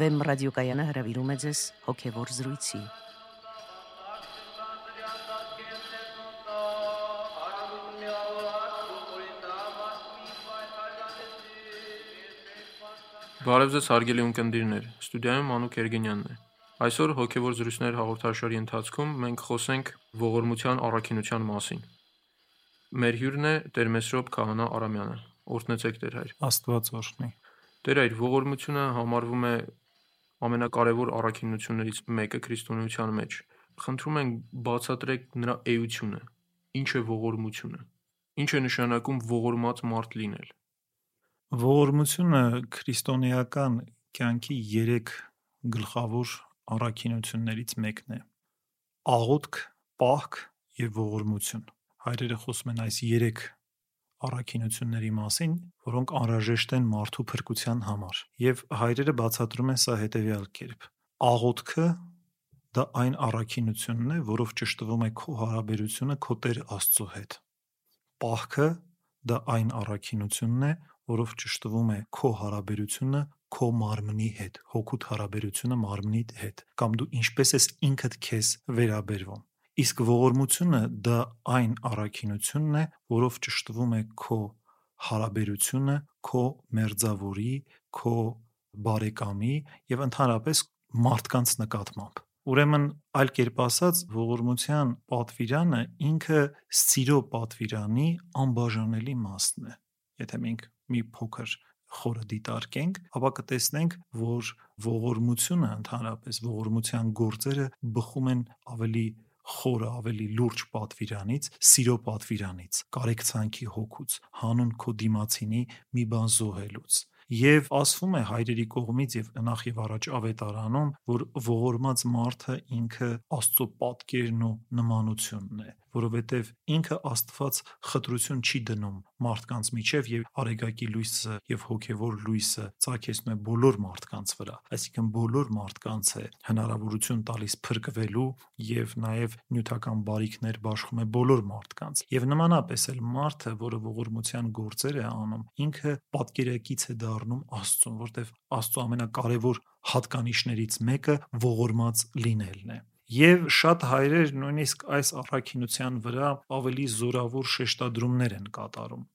Վեմ ռադիոկայանը հրավիրում է ձեզ հոգևոր զրույցի։ Բարև ձեզ հարգելի ունկնդիրներ, ստուդիայում Մանուկ Երգենյանն է։ Այսօր հոգևոր զրույցներ հաղորդաշարի ընթացքում մենք խոսենք ողորմության առաքինության մասին։ Մեր հյուրն է Տեր Մեսրոպ Քահանա Արամյանը։ Օրհնեցեք Տեր հայր։ Աստված օրհնի։ Տեր հայր, ողորմությունը համարվում է ամենակարևոր առաքինություններից մեկը քրիստոնեության մեջ։ Խնդրում ենք բացատրեք նրա էությունը։ Ինչ է ողորմությունը։ Ինչ է նշանակում ողորմած մարդ լինել։ Ողորմությունը քրիստոնեական կյանքի 3 գլխավոր առաքինություններից մեկն է։ Աղոթք, պահք եւ ողորմություն։ Հայրերը խոսում են այս 3 առաքինությունների մասին, որոնք անհրաժեշտ են մարդու փրկության համար։ Եվ հայրերը բացատրում են սա հետևյալ կերպ. Աղոթքը դա այն առաքինությունն է, որով ճշտվում է քո հարաբերությունը քո Տեր Աստծո հետ։ Պահքը դա այն առաքինությունն է, որով ճշտվում է քո հարաբերությունը քո մարմնի հետ, հոգուտ հարաբերությունը մարմնի հետ, կամ դու ինչպես ես ինքդ քեզ վերաբերվում։ Իսկ ողորմությունը դա այն առաքինությունն է, որով ճշտվում է քո հարաբերությունը քո մերձավորի, քո բարեկամի եւ ընդհանրապես մարդկանց նկատմամբ։ Ուրեմն, այլ կերպ ասած, ողորմության պատվիրանը ինքը սիրո պատվիրանի անբաժանելի մասն է։ Եթե մենք մի փոքր խորը դիտարկենք, ապա կտեսնենք, որ ողորմությունը ընդհանրապես ողորմության գործերը բխում են ավելի խորը, ավելի լուրջ պատվիրանից, սիրո պատվիրանից, կարեկցանքի հոգուց, հանուն քո դիմացինի մի բան զոհելուց։ Եվ ասվում է հայրերի կողմից եւ նախ եւ առաջ ավետարանում, որ ողորմած մարդը ինքը Աստծո պատկերն ու նմանությունն է, որովհետեւ ինքը Աստված խտրություն չի դնում մարդկանց միջև եւ արեգակի լույսը եւ հոգեվոր լույսը ծագեցնում է բոլոր մարդկանց վրա, այսինքն բոլոր մարդկանց է հնարավորություն տալիս փրկվելու եւ նաեւ նյութական բարիքներ բաշխում է բոլոր մարդկանց։ Եվ նմանապես էլ մարդը, որը ողորմության գործեր է անում, ինքը պատկերակից է դառնում Աստծուն, որտեվ Աստծո ամենակարևոր հատկանիշներից մեկը ողորմած լինելն է։ Եվ շատ հայրեր նույնիսկ այս առաքինության վրա ավելի զորավոր շեշտադրումներ են կատարում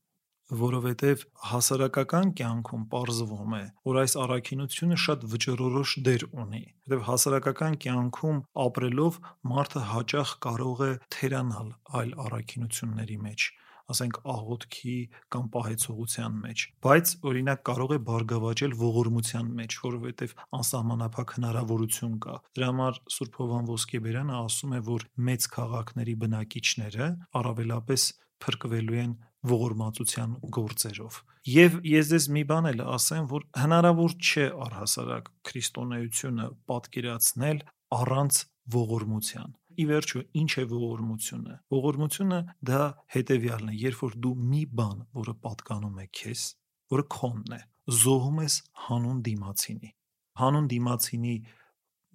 որովհետև հասարակական կյանքում ողրզվում է, որ այս առաքինությունը շատ վճռորոշ դեր ունի, որովհետև հասարակական կյանքում ապրելով մարդը հաճախ կարող է թերանալ այլ առաքինությունների մեջ ասենք աղոթքի կամ պահեցողության մեջ, բայց օրինակ կարող է բարգավաճել ողորմության մեջ, որովհետև անսահմանափակ հնարավորություն կա։ Դրա համար Սուրբ Հովան Ոսկեբերյանը ասում է, որ մեծ քաղաքների բնակիչները առավելապես փրկվելու են ողորմածության գործերով։ Եվ ես ձեզ մի բան էլ ասեմ, որ հնարավոր չէ առհասարակ քրիստոնեությունը պատկերացնել առանց ողորմության։ Ի վերջո, ինչ է ողորմությունը։ Ողորմությունը դա հետևյալն է, երբ որ դու մի բան, որը պատկանում է քեզ, որը քոնն է, զոհում ես հանուն դիմացինի։ Հանուն դիմացինի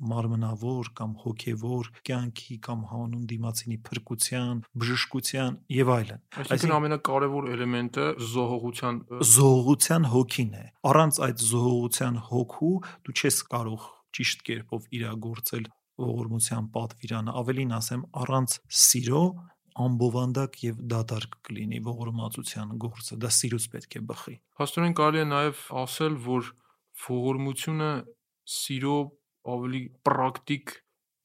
մարմնավոր կամ հոգևոր կյանքի կամ հանուն դիմացինի փրկության, բժշկության եւ այլն։ Այսինքն ամենակարևոր էլեմենտը զոհողության զոհողության հոգին է։ Առանց այդ զոհողության հոգու դու չես կարող ճիշտ կերպով իրագործել ողորմության պատվիրանը, ավելին ասեմ, առանց սիրո ամբովանդակ եւ դատարկ կլինի ողորմածության գործը։ Դա սիրուց պետք է բխի։ Փաստորեն կարելի է նաեւ ասել, որ ողորմությունը սիրո ավելի պրակտիկ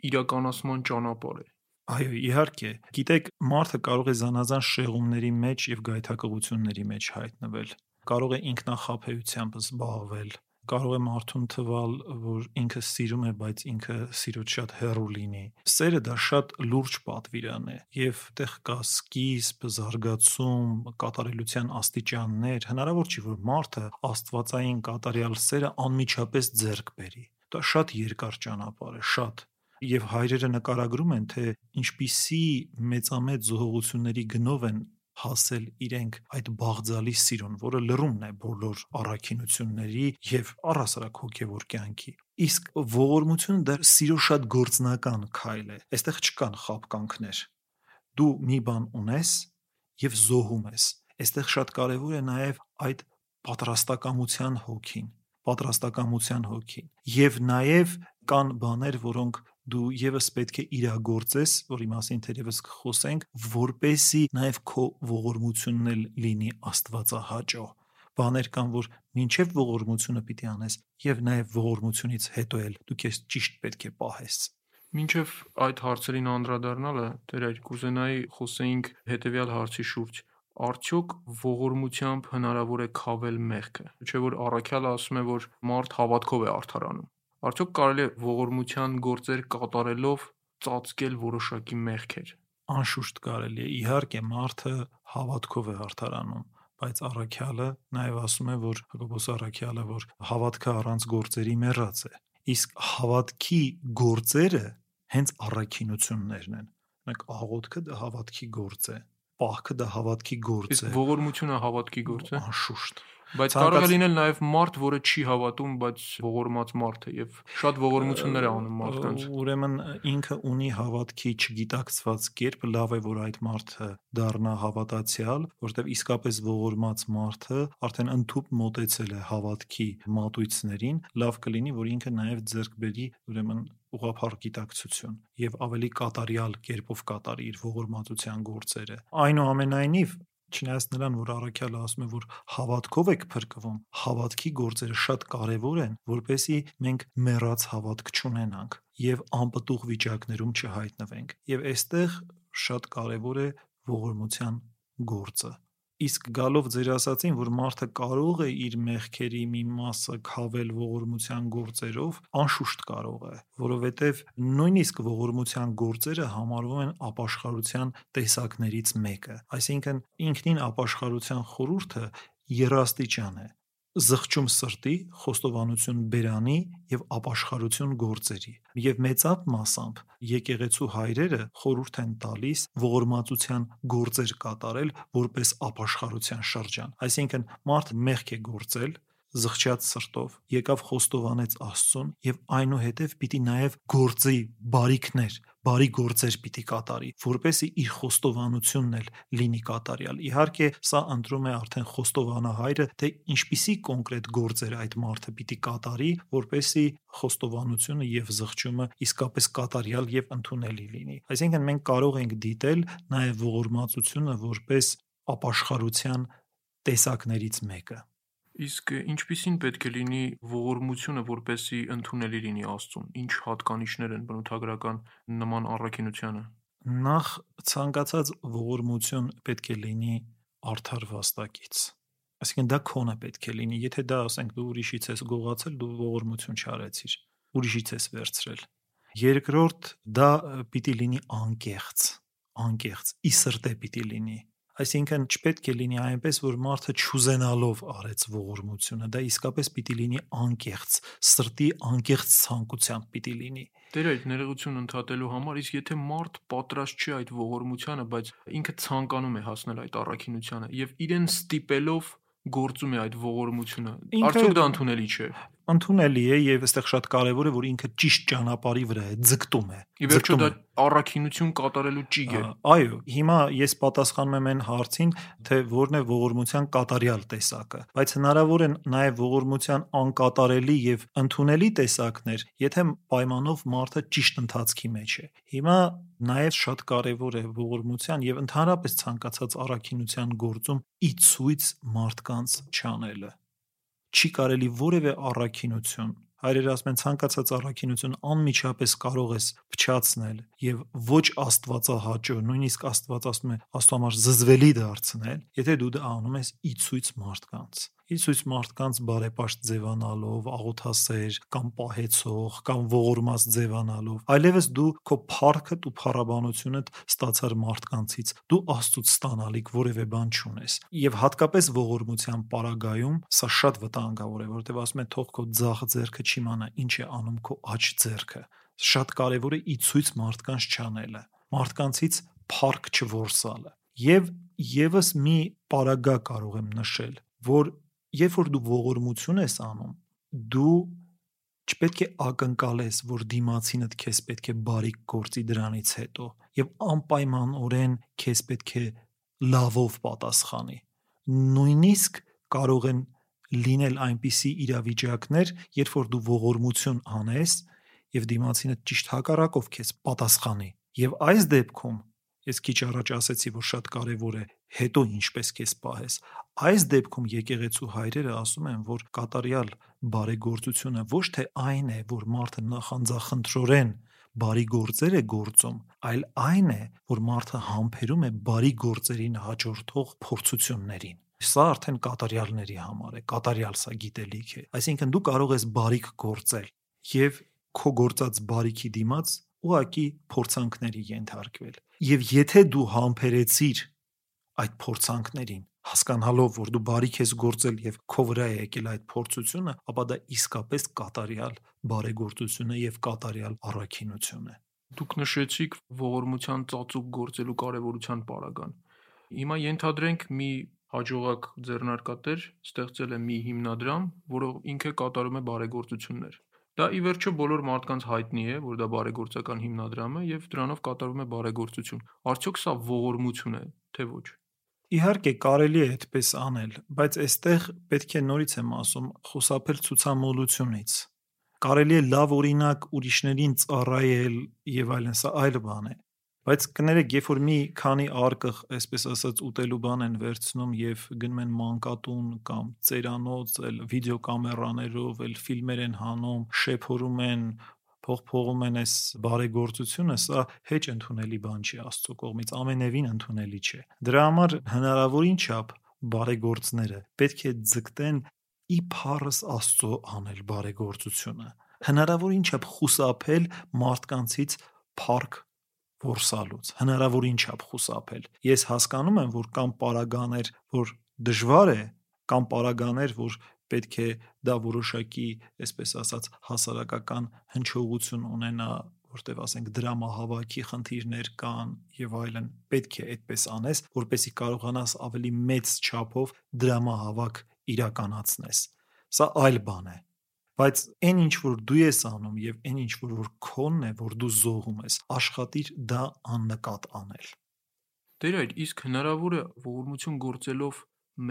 իրականացման ճանապարհ է։ Այո, իհարկե։ Գիտեք, մարդը կարող է զանազան շեղումների մեջ եւ գայթակղությունների մեջ հայտնվել։ Կարող է ինքնախապեյությամբ զբաղվել, կարող է մարդուն թվալ, որ ինքը սիրում է, բայց ինքը սիրոց շատ հեռու լինի։ Սերը դա շատ լուրջ պատվիրան է եւ այդտեղ կա սկիզբ, զարգացում, կատարելության աստիճաններ։ Հնարավոր չի որ մարդը աստվածային կատարյալ սերը անմիջապես ձեռք բերի։ Դա շատ երկար ճանապարհ է, շատ եւ հայրերը նկարագրում են թե ինչպիսի մեծամեծ զոհողությունների գնով են հասել իրենք այդ բաղձալի սիրուն, որը լրումն է բոլոր առաքինությունների եւ առասարակ հոգեվոր կյանքի։ Իսկ ողորմությունը դա սիրո շատ գործնական քայլ է։ Այստեղ չկան խապկանքներ։ Դու մի բան ունես եւ զոհում ես։ Այստեղ շատ կարեւոր է նաեւ այդ պատրաստակամության հոգին պատրաստակամության հոգին։ Եվ նաև կան բաներ, որոնք դու եւս պետք է իրագործես, որի մասին թերևս կխոսենք, որպեսի նաև քո ողորմությունն էլ լինի Աստվածահաճո բաներ կան, որ մինչև ողորմությունը պիտի անես եւ նաեւ ողորմությունից հետո էլ դու քեզ ճիշտ պետք է պահես։ Մինչև այդ հարցերին անդրադառնալը, դերեր կուզենայի խոսեինք հետեւյալ հարցի շուրջ. Արդյոք ողորմությամբ հնարավոր է քավել մեղքը։ Չէ՞ որ առաքյալը ասում է, որ մարդ հավատքով է արդարանում։ Արդյոք կարելի է ողորմության գործեր կատարելով ծածկել որոշակի մեղքեր։ Անշուշտ կարելի է։ Իհարկե, մարդը հավատքով է արդարանում, բայց առաքյալը նաև ասում է, որ Հակոբոս առաքյալը, որ հավատքը առանց գործերի մեռած է։ Իսկ հավատքի գործերը հենց առաքինություններն են։ Մենք աղոթքը դա հավատքի գործ է, պահքը դա հավատքի գործ է։ Իսկ ողորմությունը հավատքի գործ է։ Անշուշտ։ Բայց կարող է լինել նաև մարդ, որը չի հավատում, բայց ողորմած մարդ է եւ շատ ողորմություններ է անում մարդկանց։ Ուրեմն ինքը ունի հավատքի չգիտակցված կերպ, լավ է որ այդ մարդը դառնա հավատացյալ, որտեղ իսկապես ողորմած մարդը արդեն ընդཐུպ մոտեցել է հավատքի մատույցներին, լավ կլինի որ ինքը նաև ձեռք բերի ուրեմն ուղափառ գիտակցություն եւ ավելի կատարյալ կերպով կատարի իր ողորմածության գործերը։ Այնուամենայնիվ Չնայած նրան, որ առաքյալը ասում է, որ հավատքով եք փրկվում, հավատքի գործերը շատ կարևոր են, որպեսի մենք մեռած հավատք չունենանք եւ անպտուղ վիճակներում չհայտնվենք։ Եվ այստեղ շատ կարևոր է ողորմության գործը Իսկ գալով ձեր ասացին, որ մարդը կարող է իր մեղքերի մի մասը քավել ողորմության գործերով, անշուշտ կարող է, որովհետև նույնիսկ ողորմության գործերը համարվում են ապաշխարության տեսակներից մեկը։ Այսինքն ինքնին ապաշխարության խորհուրդը երաստիճան է զղջում սրտի, խոստովանություն բերանի եւ ապաշխարություն գործերի։ Եվ մեծապ մասամբ եկեղեցու հայրերը խորհուրդ են տալիս ողորմածության գործեր կատարել որպես ապաշխարության շրջան։ Այսինքն մարդ մեղք է գործել, զղջած սրտով, եկավ խոստովանեց Աստծուն եւ այնուհետև պիտի նաեւ գործի բարիքներ, բարի գործեր պիտի կատարի, որպեսի իր խոստովանությունն էլ լինի կատարյալ։ Իհարկե, սա ընտրում է արդեն խոստովանահայրը, թե ինչպիսի կոնկրետ գործեր այդ մարդը պիտի կատարի, որպեսի խոստովանությունը եւ զղջումը իսկապես կատարյալ եւ ընդունելի լինի։ Այսինքն մենք կարող ենք դիտել նաեւ ողորմածությունը որպես ապաշխարության տեսակներից մեկը։ Իսկ ինչպիսին պետք է լինի ողորմությունը, որպեսզի ընդունելի լինի Աստծուն։ Ինչ հատկանիշներ են բնութագրական նման առաքինությանը։ Նախ ցանկացած ողորմություն պետք է լինի արդար վաստակից։ Այսինքն դա քոնը պետք է լինի։ Եթե դա ասենք դու ուրիշից ես գողացել, դու ողորմություն չարեցիր, ուրիշից ես վերցրել։ Երկրորդ դա պիտի լինի անկեղծ, անկեղծ, ի սրտե պիտի լինի Այսինքն չպետք է լինի այնպես, որ մարդը չուզենալով արեց ողորմությունը, դա իսկապես պիտի լինի անկեղծ, սրտի անկեղծ ցանկությամբ պիտի լինի։ Դեր այդ ներողություն ընդհատելու համար, իսկ եթե մարդ պատրաստ չի այդ ողորմությանը, բայց ինքը ցանկանում է հասնել այդ առաքինությանը եւ իրեն ստիպելով գործում է այդ ողորմությունը, արդյոք դա ընդունելի չէ ընդունելի է եւ այստեղ շատ կարեւոր է որ ինքը ճիշտ ճանապարհի վրա է, ձգտում է։ Ի վերջո դա առաքինություն կատարելու ճիգ է։ Այո, հիմա ես պատասխանում եմ այն հարցին, թե որն է ողորմության կատարյալ տեսակը, բայց հնարավոր են նաեւ ողորմության անկատարելի եւ ընդունելի տեսակներ, եթե պայմանով մարդը ճիշտ ընթացքի մեջ է։ Հիմա նաեւ շատ կարեւոր է ողորմության եւ ընդհանրապես ցանկացած առաքինության գործում ի ցույց մարդկանց չանելը չի կարելի որևէ առաքինություն հայրերը ասում են ցանկացած առաքինություն անմիջապես կարող ես փչացնել եւ ոչ աստվածահաճո նույնիսկ աստված ասում է աստուամար զզվելի դարձնել եթե դու դա անում ես ի ցույց մարդկանց Իսուս մարդկանց բարեպաշտ ձևանալով, աղոթասեր կամ պահեցող կամ ողորմած ձևանալով, այլևս դու քո փառքդ ու փառաբանությունդ ստացար մարդկանցից, դու Աստծուց ստանալիք որևէ բան չունես։ Եվ հատկապես ողորմության պարագայում սա շատ վտանգավոր է, որովհետև ասում են թող քո ձախ ձեռքը չիմանա ինչ է անում քո աջ ձեռքը։ Շատ կարևոր է ի ցույց մարդկանց չանելը, մարդկանցից փառք չորսալը։ Եվ եւս մի պարագա կարող եմ նշել, որ երբ որ դու ողորմություն ես անում, դու չպետք է ակնկալես, որ դիմացինդ քեզ պետք է բարիք գործի դրանից հետո եւ անպայմանորեն քեզ պետք է լավով պատասխանի։ Նույնիսկ կարող են լինել այնպիսի իրավիճակներ, երբ որ դու ողորմություն անես եւ դիմացինը ճիշտ հակառակով քեզ պատասխանի։ Եվ այս դեպքում ես քիչ առաջ ասացի, որ շատ կարեւոր է հետո ինչպես քեզ պահես։ Այս դեպքում եկեղեցու հայրերը ասում են, որ կատարյալ բարեգործությունը ոչ թե այն է, որ մարդը նախանձախնդրորեն բարի գործեր է գործում, այլ այն է, որ մարդը համբերում է բարի գործերին հաջորդող փորձություններին։ Սա արդեն կատարյալների համար է, կատարյալ սա գիտելիք է։ Այսինքն դու կարող ես բարիք գործել եւ քո գործած բարիքի դիմաց ուղակի փորձանքների ենթարկվել։ Եվ եթե դու համբերեցիր այդ փորձանքներին, հասկանալով, որ դու բարիք ես գործել եւ քո վրա է եկել այդ փորձությունը, ապա դա իսկապես կատարյալ բարեգործություն է եւ կատարյալ առաքինություն է։ Դուք նշեցիք ողորմության ծածուկ գործելու կարևորության պարագան։ Հիմա ենթադրենք մի հաջողակ ձեռնարկատեր ստեղծել է մի հիմնադրամ, որը ինքը կատարում է բարեգործություններ։ Դա ի վերջո բոլոր մարդկանց հայտնի է, որ դա բարեգործական հիմնադրամ է եւ դրանով կատարում է բարեգործություն։ Արդյոք սա ողորմություն է, թե ոչ։ Իհարկե կարելի է այդպես անել, բայց այստեղ պետք է նորից եմ ասում, խուսափել ցուցամոլությունից կարելի է լավ օրինակ ուրիշներին ծառայել եւ այլն, սա այլ բան է։ Բայց կներեք, երբ որ մի քանի արկղ, այսպես ասած, ուտելու բան են վերցնում եւ գնում են մանկատուն կամ ծերանոց, էլ վիդեոկամերաներով, էլ ֆիլմեր են հանում, շեփորում են, փողփողում են այս բարեգործությունը, սա հեչ ընդունելի բան չի Աստծո կողմից, ամենևին ընդունելի չէ։ Դրա համար հնարավորին չափ բարեգործները պետք է ձգտեն ի փառս Աստծո անել բարեգործությունը։ Հնարավորին չափ խուսափել մարդկանցից փառք որսալուց, հնարավորին չափ խուսափել։ Ես հասկանում եմ, որ կամ պարագաներ, որ դժվար է, կամ պարագաներ, որ պետք է դա որոշակի, այսպես ասած, հասարակական հնչողություն ունենա, որտեվ ասենք դրամահավաքի խնդիրներ կան եւ այլն, պետք է այդպես անես, որպեսի կարողանաս ավելի մեծ չափով դրամահավաք իրականացնես։ Սա այլ բան է։ Բայց այն ինչ որ դու ես անում եւ այն ինչ որ որ քոնն է, որ դու զոհում ես, աշխատիր դա աննկատ անել։ Տեր այդ իսկ հնարավոր է ողորմություն գործելով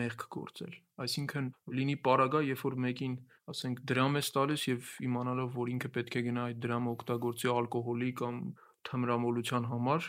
մեղք գործել։ Այսինքն լինի պարագա, երբ որ մեկին, ասենք, դրամ ես տալիս եւ իմանալով, որ ինքը պետք է գնա այդ դրամը օգտագործի ալկոհոլի կամ թմրամոլության համար,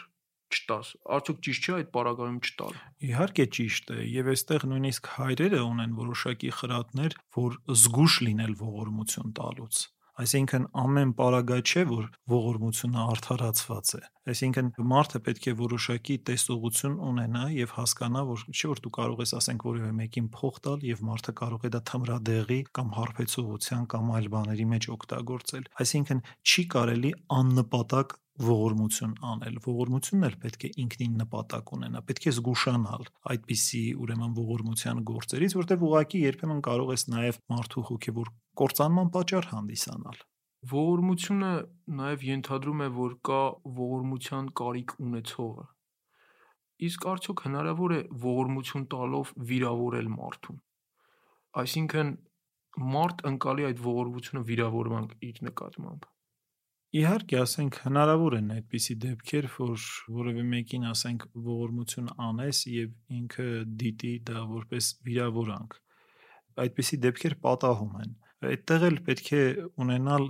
չտաս։ Արդյոք ճիշտ չէ այդ պարագայում չտալ։ Իհարկե ճիշտ է, եւ այստեղ նույնիսկ հայրերը ունեն որոշակի խրատներ, որ զգուշ լինել ողորմություն տալուց։ Այսինքն ամեն պարագա չէ, որ ողորմությունը արդարացված է։ Այսինքն մարդը պետք է որոշակի տեսողություն ունենա եւ հասկանա, որ չէ որ դու կարող ես ասենք որևէ մեկին փող տալ եւ մարդը կարող է դա թմրադեղի կամ հարբեցողության կամ այլ բաների մեջ օգտագործել։ Այսինքն չի կարելի աննպատակ ողորմություն անել։ Ողորմությունն էլ պետք է ինքնին նպատակ ունենա, պետք է զգուշանալ այդպիսի ուրեմն ողորմության գործերից, որտեղ ուղակի երբեմն կարող ես նաև մարդու հոգևոր կործանման պատճառ հանդիսանալ։ Ողորմությունը նաև ենթադրում է, որ կա ողորմության կարիք ունեցողը։ Իսկ արդյոք հնարավոր է ողորմություն տալով վիրավորել մարդուն։ Այսինքն մարդ ընկալի այդ ողորմությունը վիրավորման իր նկատմամբ Իհարկե, ասենք հնարավոր են այդպիսի դեպքեր, որ որևէ մեկին ասենք ողորմություն անես եւ ինքը դիտի դա որպես վիրավորանք։ Այդպիսի դեպքեր պատահում են։ Այդտեղ էլ պետք է ունենալ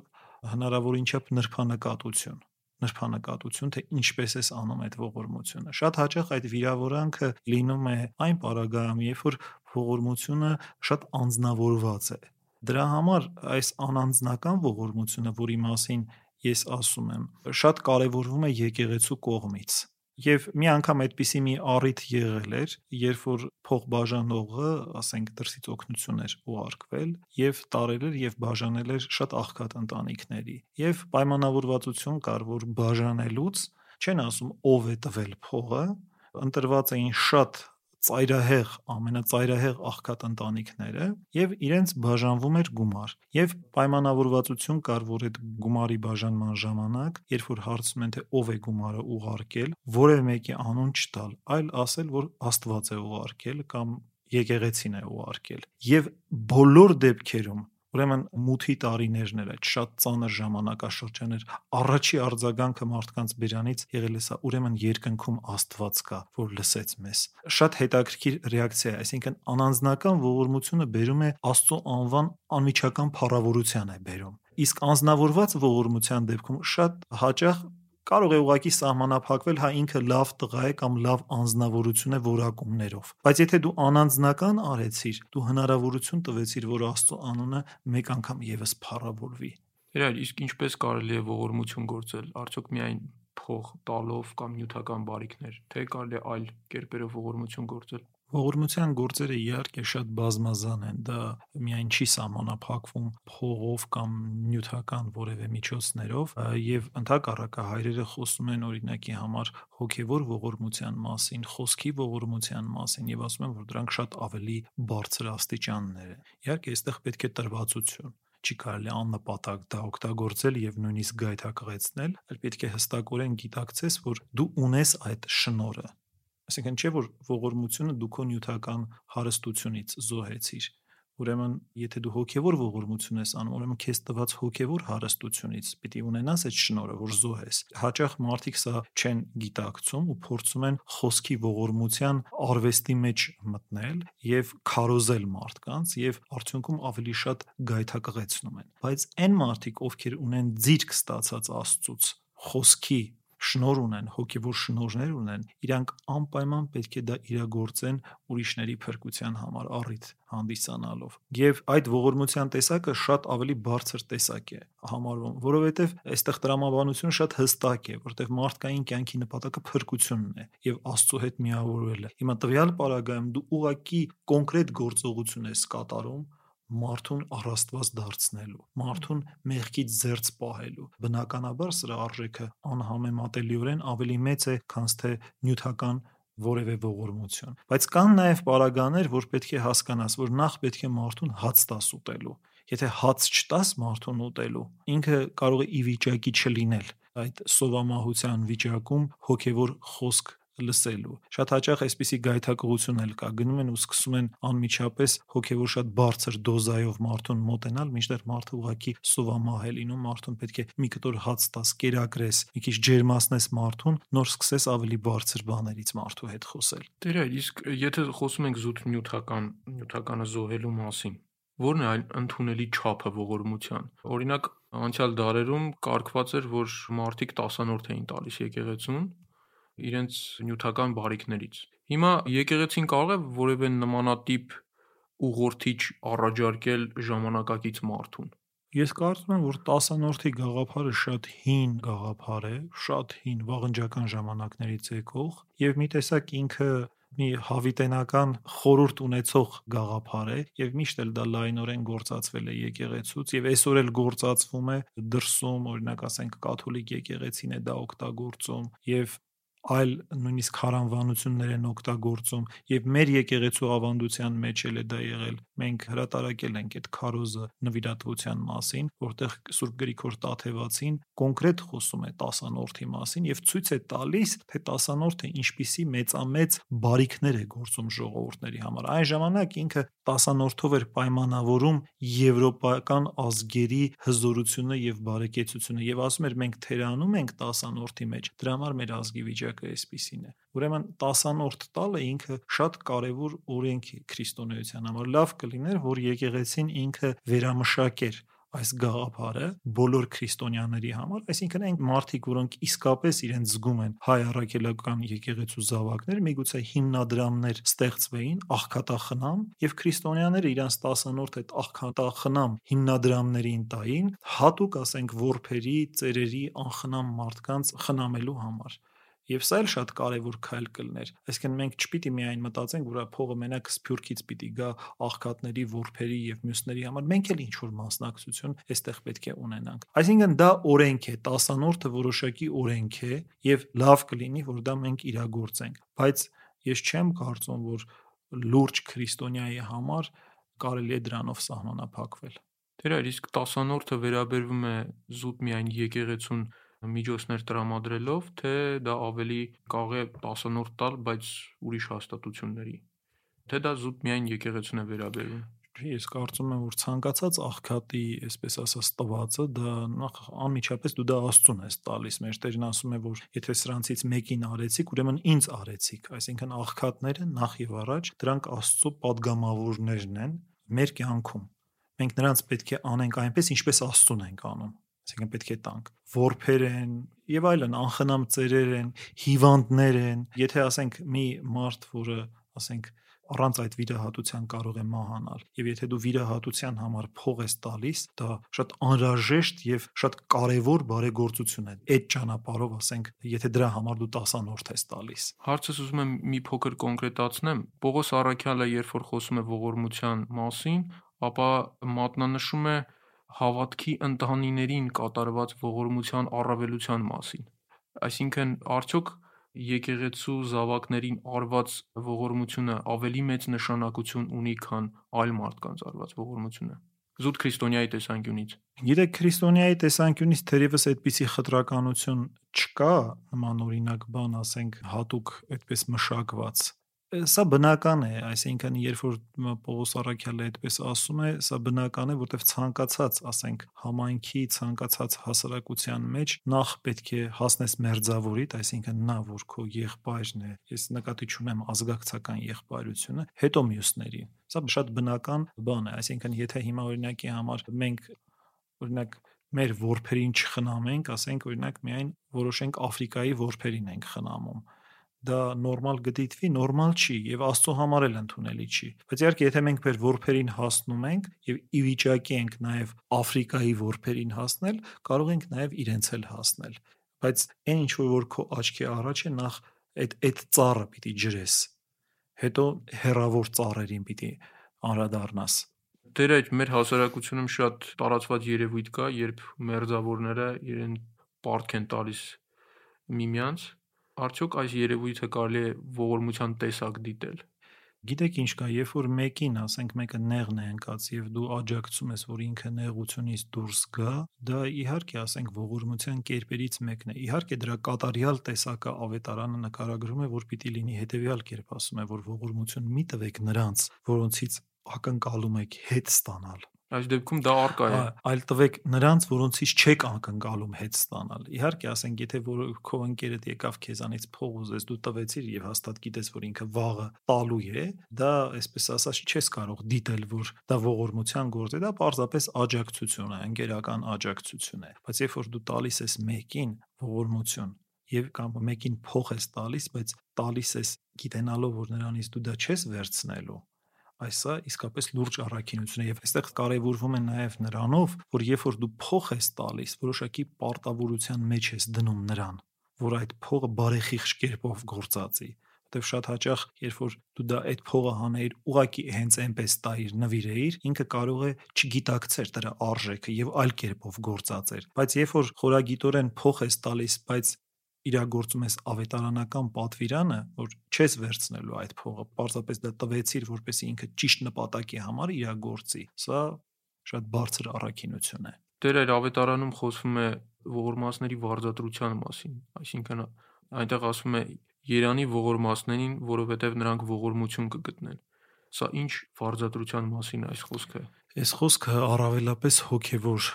հնարավորին չափ նրբանկատություն նրբանկատություն, թե ինչպես ես անում այդ ողորմությունը։ Շատ հաճախ այդ վիրավորանքը լինում է այն պարագայում, երբ որ ողորմությունը շատ անznավորված է։ Դրա համար այս անանձնական ողորմությունը, որի մասին ես ասում եմ, շատ կարևորվում է եկեղեցու կողմից։ Եվ մի անգամ այդպիսի մի առիթ եղել էր, երբ որ փողբաժանողը, ասենք, դրսից օգնություն էր ուղարկվել եւ տարել էր եւ բաժանել էր շատ աղքատ ընտանիքների։ Եվ պայմանավորվածություն կար, որ բաժանելուց չեն ասում ով է տվել փողը, ընտրված էին շատ ծայրահեղ, ամենածայրահեղ աղքատ ընտանիքները եւ իրենց բաժանվում էր գումար։ Եվ պայմանավորվածություն կար, որ այդ գումարի բաժանման ժամանակ, երբ որ հարցում են թե ով է գումարը ուղարկել, որևէ մեկի անուն չտալ, այլ ասել, որ Աստված է ուղարկել կամ եկեղեցին է ուղարկել։ Եվ բոլոր դեպքերում Ուրեմն մութի տարիներն էր այդ շատ ծանր ժամանակաշրջան էր։ Առաջի արձագանքը մարդկանց բերանից եղել է սա, ուրեմն երկնքում Աստված կա, որ լսեց մեզ։ Շատ հետաքրքիր ռեակցիա է, այսինքն անանձնական ողորմությունը բերում է Աստծո անվան անմիջական փառավորության է բերում։ Իսկ անznավորված ողորմության դեպքում շատ հաճախ կարող է ուղակի սահմանափակվել, հա ինքը լավ տղա է կամ լավ անznավորություն է որակումներով։ Բայց եթե դու անանձնական արեցիր, դու հնարավորություն տվեցիր, որ Աստծո անունը մեկ անգամ եւս փառավորվի։ Իրար, իսկ ինչպես կարելի է ողորմություն գործել։ Արդյոք միայն փող տալով կամ նյութական բարիքներ, թե կարելի է այլ կերպերով ողորմություն գործել։ Ողորմության գործերը իհարկե շատ բազմազան են, դա միայն չի սահմանափակվում փողով կամ նյութական որևէ միջոցներով, եւ ընդհակառակը հայրերը խոսում են օրինակի համար հոգեվոր ողորմության մասին, խոսքի ողորմության մասին եւ ասում են, որ դրանք շատ ավելի բարձր աստիճաններ են։ Իհարկե, այստեղ պետք է տրվածություն չի կարելի աննպատակ դա օգտագործել եւ նույնիսկ գայթակղեցնել, այլ պետք է հստակորեն գիտակցես, որ դու ունես այդ շնորը, Այսինքն չէ որ ողորմությունը դու քո նյութական հարստությունից զոհեցիր։ Ուրեմն, եթե դու հոգևոր ողորմություն ես անում, ուրեմն քեզ տված հոգևոր հարստությունից պիտի ունենաս այդ շնորհը, որ զոհես։ Հաճախ մարդիկ սա չեն գիտակցում ու փորձում են խոսքի ողորմության արվեստի մեջ մտնել եւ քարոզել մարդկանց եւ արդյունքում ավելի շատ գայթակղեցնում են։ Բայց այն մարդիկ, ովքեր ունեն ձիրք ստացած Աստծուց, խոսքի շնոր ունեն, հոգևոր շնորներ ունեն, իրանք անպայման պետք է դա իրագործեն ուրիշների փրկության համար առիթ հանդիսանալով։ Եվ այդ ողորմության տեսակը շատ ավելի բարձր տեսակ է համարվում, որովհետև այստեղ տրամաբանությունը շատ հստակ է, որտեղ մարդկային կյանքի նպատակը փրկությունն է եւ Աստծո հետ միավորվելը։ Հիմա տվյալ պարագայում դու ուղակի կոնկրետ գործողություն ես կատարում մարդուն առաստված դարձնելու, մարդուն մեղքից զերծ պահելու։ Բնականաբար սրա արժեքը անհամեմատելիորեն ավելի մեծ է, քան թե նյութական որևէ ողորմություն։ Բայց կան նաև պարագաներ, որ պետք է հասկանաս, որ նախ պետք է մարդուն հաց տաս ուտելու։ Եթե հաց չտաս մարդուն ուտելու, ինքը կարող է ի վիճակի չլինել այդ սովամահության վիճակում հոգևոր խոսք լսելու։ Շատ հաճախ այսպիսի գայթակղություն էլ կա, գնում են ու սկսում են անմիջապես հոգևոր շատ բարձր դոզայով մարդուն մոտենալ, մինչդեռ մարդը ուղակի սովամահ է լինում, մարդուն պետք է մի կտոր հաց տաս, կերակրես, մի քիչ ջերմացնես մարդուն, նոր սկսես ավելի բարձր բաներից մարդու հետ խոսել։ Տեր այ, իսկ եթե խոսում ենք զուտ նյութական, նյութականը զոհելու մասին, Որն է այլ ընդունելի չափը ողորմության։ Օրինակ, անցյալ դարերում կարգված էր, որ մարդիկ տասանորդ էին տալիս եկեղեցուն, իրենց նյութական բարիքներից։ Հիմա եկեղեցին կարող է որևէ նմանատիպ ուղղորդիչ առաջարկել ժամանակակից մարդուն։ Ես կարծում եմ, որ 10-րդի գաղափարը շատ հին գաղափար է, շատ հին վաղնջական ժամանակներից եկող եւ մի տեսակ ինքը մի հավիտենական խորուրդ ունեցող գաղափար է եւ միշտ էլ դա լայնորեն գործածվել է եկեղեցուց եւ այսօր էլ գործածվում է դրսում օրինակ ասենք կաթոլիկ եկեղեցին է դա օգտագործում եւ այլ նույնիսկ հարանվանություններ են օգտագործում եւ մեր եկեղեցու ավանդության մեջ էլ է դա եղել մենք հրատարակել ենք այդ քարոզը նվիրատվության մասին որտեղ Սուրբ Գրիգոր Տաթևացին կոնկրետ խոսում է տասանորդի մասին եւ ցույց է տալիս թե տասանորդը ինչպիսի մեծամեծ բարիքներ է գործում ժողովուրդների համար այն ժամանակ ինքը տասանորդով էր պայմանավորում եվրոպական ազգերի հզորությունը եւ բարեկեցությունը եւ ասում էր մենք թերանում ենք տասանորդի մեջ դրա համար մեր ազգի վիճակը օրինակը այսպեսին է։ Ուրեմն 10-րդ տալը ինքը շատ կարևոր օրենք է քրիստոնեության համար։ Լավ կլիներ, որ եկեղեցին ինքը վերամշակեր այս գաղափարը բոլոր քրիստոնյաների համար, այսինքն այն մարդիկ, որոնք իսկապես իրենց զգում են հայ առաքելական եկեղեցու զավակներ, միգուցե հիմնադրամներ ստեղծվեին աղքատախնամ եւ քրիստոնյաները իրենց 10-րդ այդ աղքատախնամ հիմնադրամներին տային, հատուկ ասենք որբերի, ծերերի անխնամ մարդկանց խնամելու համար Եվ սա էլ շատ կարևոր քայլ կլներ։ Այսինքն մենք չպիտի միայն մտածենք, որ փողը մենակ սփյուռքից պիտի գա աղքատների, որբերի եւ մյուսների համար։ Մենք էլ ինչ որ մասնակցություն այստեղ պետք է ունենանք։ Այսինքն դա օրենք է, տասանորդը որոշակի օրենք է եւ լավ կլինի, որ դա մենք իրագործենք։ Բայց ես չեմ կարծում, որ լուրջ քրիստոնյայի համար կարելի է դրանով սահմանափակվել։ Դեր իսկ տասանորդը վերաբերվում է զուտ միայն եկեղեցուն միջոցներ տրամադրելով, թե դա ավելի կարող է տասնորդ տալ, բայց ուրիշ հաստատությունների։ Թե դա զուտ միայն եկեղեցուն է վերաբերում։ Ես կարծում եմ, որ ցանկացած աղքատի, այսպես ասած, տվածը դա նախ անմիջապես դու դա Աստծուն ես տալիս։ Մեր Տերն ասում է, որ եթե սրանցից մեկին արեցիք, ուրեմն ինձ արեցիք։ Այսինքն աղքատները նախ եւ առաջ դրանք Աստծո падգամավորներն են մեր կյանքում։ Մենք նրանց պետք է անենք այնպես, ինչպես Աստծուն ենք անում այսինքն պետք է տանք որբեր են եւ այլն անխնամ ծերեր են հիվանդներ են եթե ասենք մի մարդ որը ասենք առանց այդ վիրահատության կարող է մահանալ եւ եթե դու վիրահատության համար փող ես տալիս դա շատ անհրաժեշտ եւ շատ կարեւոր բարեգործություն է այդ ճանապարհով ասենք եթե դրա համար դու 10-անորդ ես տալիս հարցս ուզում եմ մի փոքր կոնկրետացնեմ Պողոս Արաքյալը երբ որ խոսում է ողորմության մասին ապա մատնանշում է հավատքի ընտանիներին կատարված ողորմության առավելության մասին։ Այսինքն, արդյոք եկեղեցու զավակներին արված ողորմությունը ավելի մեծ նշանակություն ունի, քան այլ մարդկանց արված ողորմությունը։ Զուտ քրիստոնյայի տեսանկյունից։ Գիտեք, քրիստոնյայի տեսանկյունից թերևս այդպիսի խտրականություն չկա, նման օրինակ բան, ասենք, հատուկ այդպես մշակված Սա բնական է, այսինքն երբ որ Պողոս Արաքյալը այդպես ասում է, սա բնական է, որտեղ ցանկացած, ասենք, համայնքի ցանկացած հասարակության մեջ նախ պետք է հասնես մերձավորիդ, այսինքն նա, որ քո եղբայրն է, ես նկատի չունեմ ազգակցական եղբայրությունը, հետո մյուսներին։ Սա շատ բնական բան է, այսինքն եթե հիմա օրինակի համար մենք օրինակ մեր որբերին չխնամենք, ասենք օրինակ միայն որոշենք Աֆրիկայի որբերին ենք խնամում դա նորմալ գտիտվի, նորմալ չի եւ Աստծո համար էլ ընդունելի չի։ Բայց իհարկե, եթե մենք մեր որբերին հասնում ենք եւ ի վիճակի ենք նաեւ Աֆրիկայի որբերին հասնել, կարող ենք նաեւ իրենց էլ հասնել։ Բայց այն ինչ որ քո աչքի առաջ է, նախ այդ այդ ծառը պիտի ջրես։ Հետո հերավոր ծառերին պիտի անդրադառնաս դեր այդ մեր հասարակությունում շատ տարածված երևույթ կա, երբ մերձավորները իրեն պարտք են տալիս միմյանց Արդյոք այս երևույթը կարելի է ողորմության տեսակ դիտել։ Գիտեք ինչ կա, երբ որ մեկին, ասենք մեկը նեղն է ընկած եւ դու աջակցում ես, որ ինքը նեղությունից դուրս գա, դա իհարկե ասենք ողորմության կերպերից մեկն է։ Իհարկե դրա կատարյալ տեսակը ավետարանը նկարագրում է, որ պիտի լինի հետեւյալ կերպ ասում է, որ ողորմություն մի տվեք նրանց, որոնցից ակնկալում եք հետ ստանալ Այս դեպքում դա արկա է։ Այլ տվեք նրանց, որոնցից չեք անկնկալում հետ ստանալ։ Իհարկե, ասենք, եթե որ քո ընկերդ եկավ քեզանից փող ուզես, դու տվեցիր եւ հաստատ գիտես, որ ինքը վաղը տալու է, դա այսպես ասած չես կարող դիտել, որ դա ողորմության գործ է, դա պարզապես աջակցություն է, ընկերական աջակցություն է։ Բայց երբ որ դու տալիս ես մեկին ողորմություն, եւ կամ մեկին փող ես տալիս, բայց տալիս ես գիտենալով, որ նրանից դու դա չես վերցնելու, Այսա իսկապես լուրջ առաքինություն է եւ այստեղ կարեւորվում է նաեւ նրանով, որ երբ որ դու փող ես տալիս, որոշակի պարտավորության մեջ ես դնում նրան, որ այդ փողը բարեխիղճ կերպով գործածի որտեվ շատ հաճախ երբ որ դու դա այդ փողը հանեիր ուղակի հենց այնպես տայիր նվիրեիր ինքը կարող է չգիտակցեր դրա արժեքը եւ այլ կերպով գործածեր բայց երբ որ խորագիտորեն փող ես տալիս բայց իրագործում ես ավետարանական պատվիրանը, որ չես վերցնելու այդ փողը, պարզապես դա տվեցիր, որպեսզի ինքը ճիշտ նպատակի համար իրագործի։ Սա շատ բարձր առաքինություն է։ Դեր այդ ավետարանում խոսվում է ողորմածների վարձատրության մասին, այսինքն այնտեղ ասում է Երանի ողորմածներին, որովհետև նրանք ողորմություն կգտնեն։ Սա ինչ վարձատրության մասին այս խոսքը։ Այս խոսքը առավելապես հոգևոր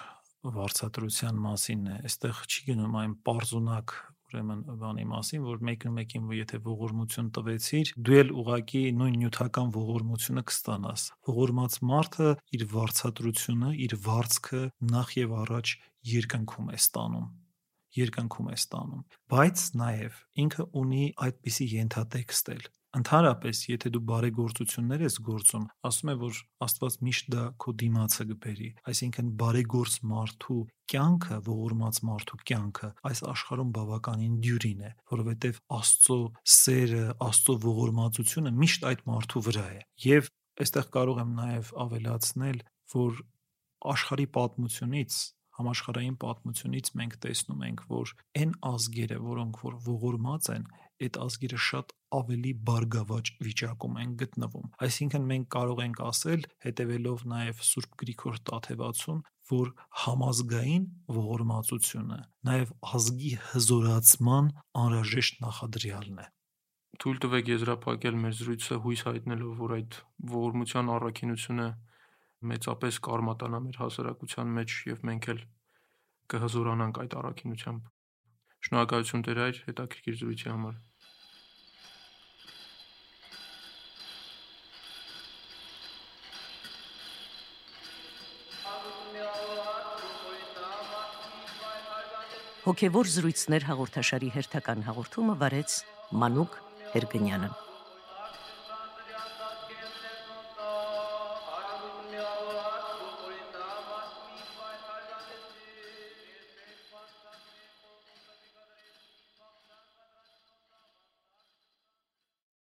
վարձատրության մասին է։ Այստեղ չի գնում այն པարզունակ ուրեմն բանի մասին, որ մեկը մեկին եթե ողորմություն տվեցիր, դու էլ ուղակի նույն նյութական ողորմությունը կստանաս։ Ողորմած մարդը իր վարչատրությունը, իր վարձքը նախ եւ առաջ երկնքում է ստանում երկնքում է ստանում բայց նաև ինքը ունի այդպիսի ենթատեքստ էլ Ընդհանրապես, եթե դու բարեգործություններ ես գործում, ասում է, որ Աստված միշտ դա քո դիմացը կբերի։ Այսինքն բարեգործ մարդու կյանքը, ողորմած մարդու կյանքը այս աշխարհում բավականին դյուրին է, որովհետև Աստծո սերը, Աստծո ողորմածությունը միշտ այդ մարդու վրա է։ Եվ այստեղ կարող եմ նաև ավելացնել, որ աշխարհի պատմությունից համաշխարհային պատմությունից մենք տեսնում ենք, որ այն ազգերը, որոնք որ ողորմած են, այդ ազգերը շատ ավելի բարգավաճ վիճակում են գտնվում։ Այսինքն մենք կարող ենք ասել, հետևելով նաև Սուրբ Գրիգոր Տաթևացուն, որ համազգային ողորմածությունը նաև ազգի հզորացման անհրաժեշտ նախադրյալն է թույլ տվեք եզրափակել մեր զրույցը հույս հայտնելով, որ այդ ողորմության առաքինությունը մեծապես կարմատանա մեր հասարակության մեջ եւ մենք էլ կհզորանանք այդ առաքինությամբ։ Շնորհակալություն Տեր այր հետաքրքիր զրույցի համար։ Հոգևոր զրույցներ հաղորդաշարի հերթական հաղորդումը վարեց Մանուկ Հերգնյանը։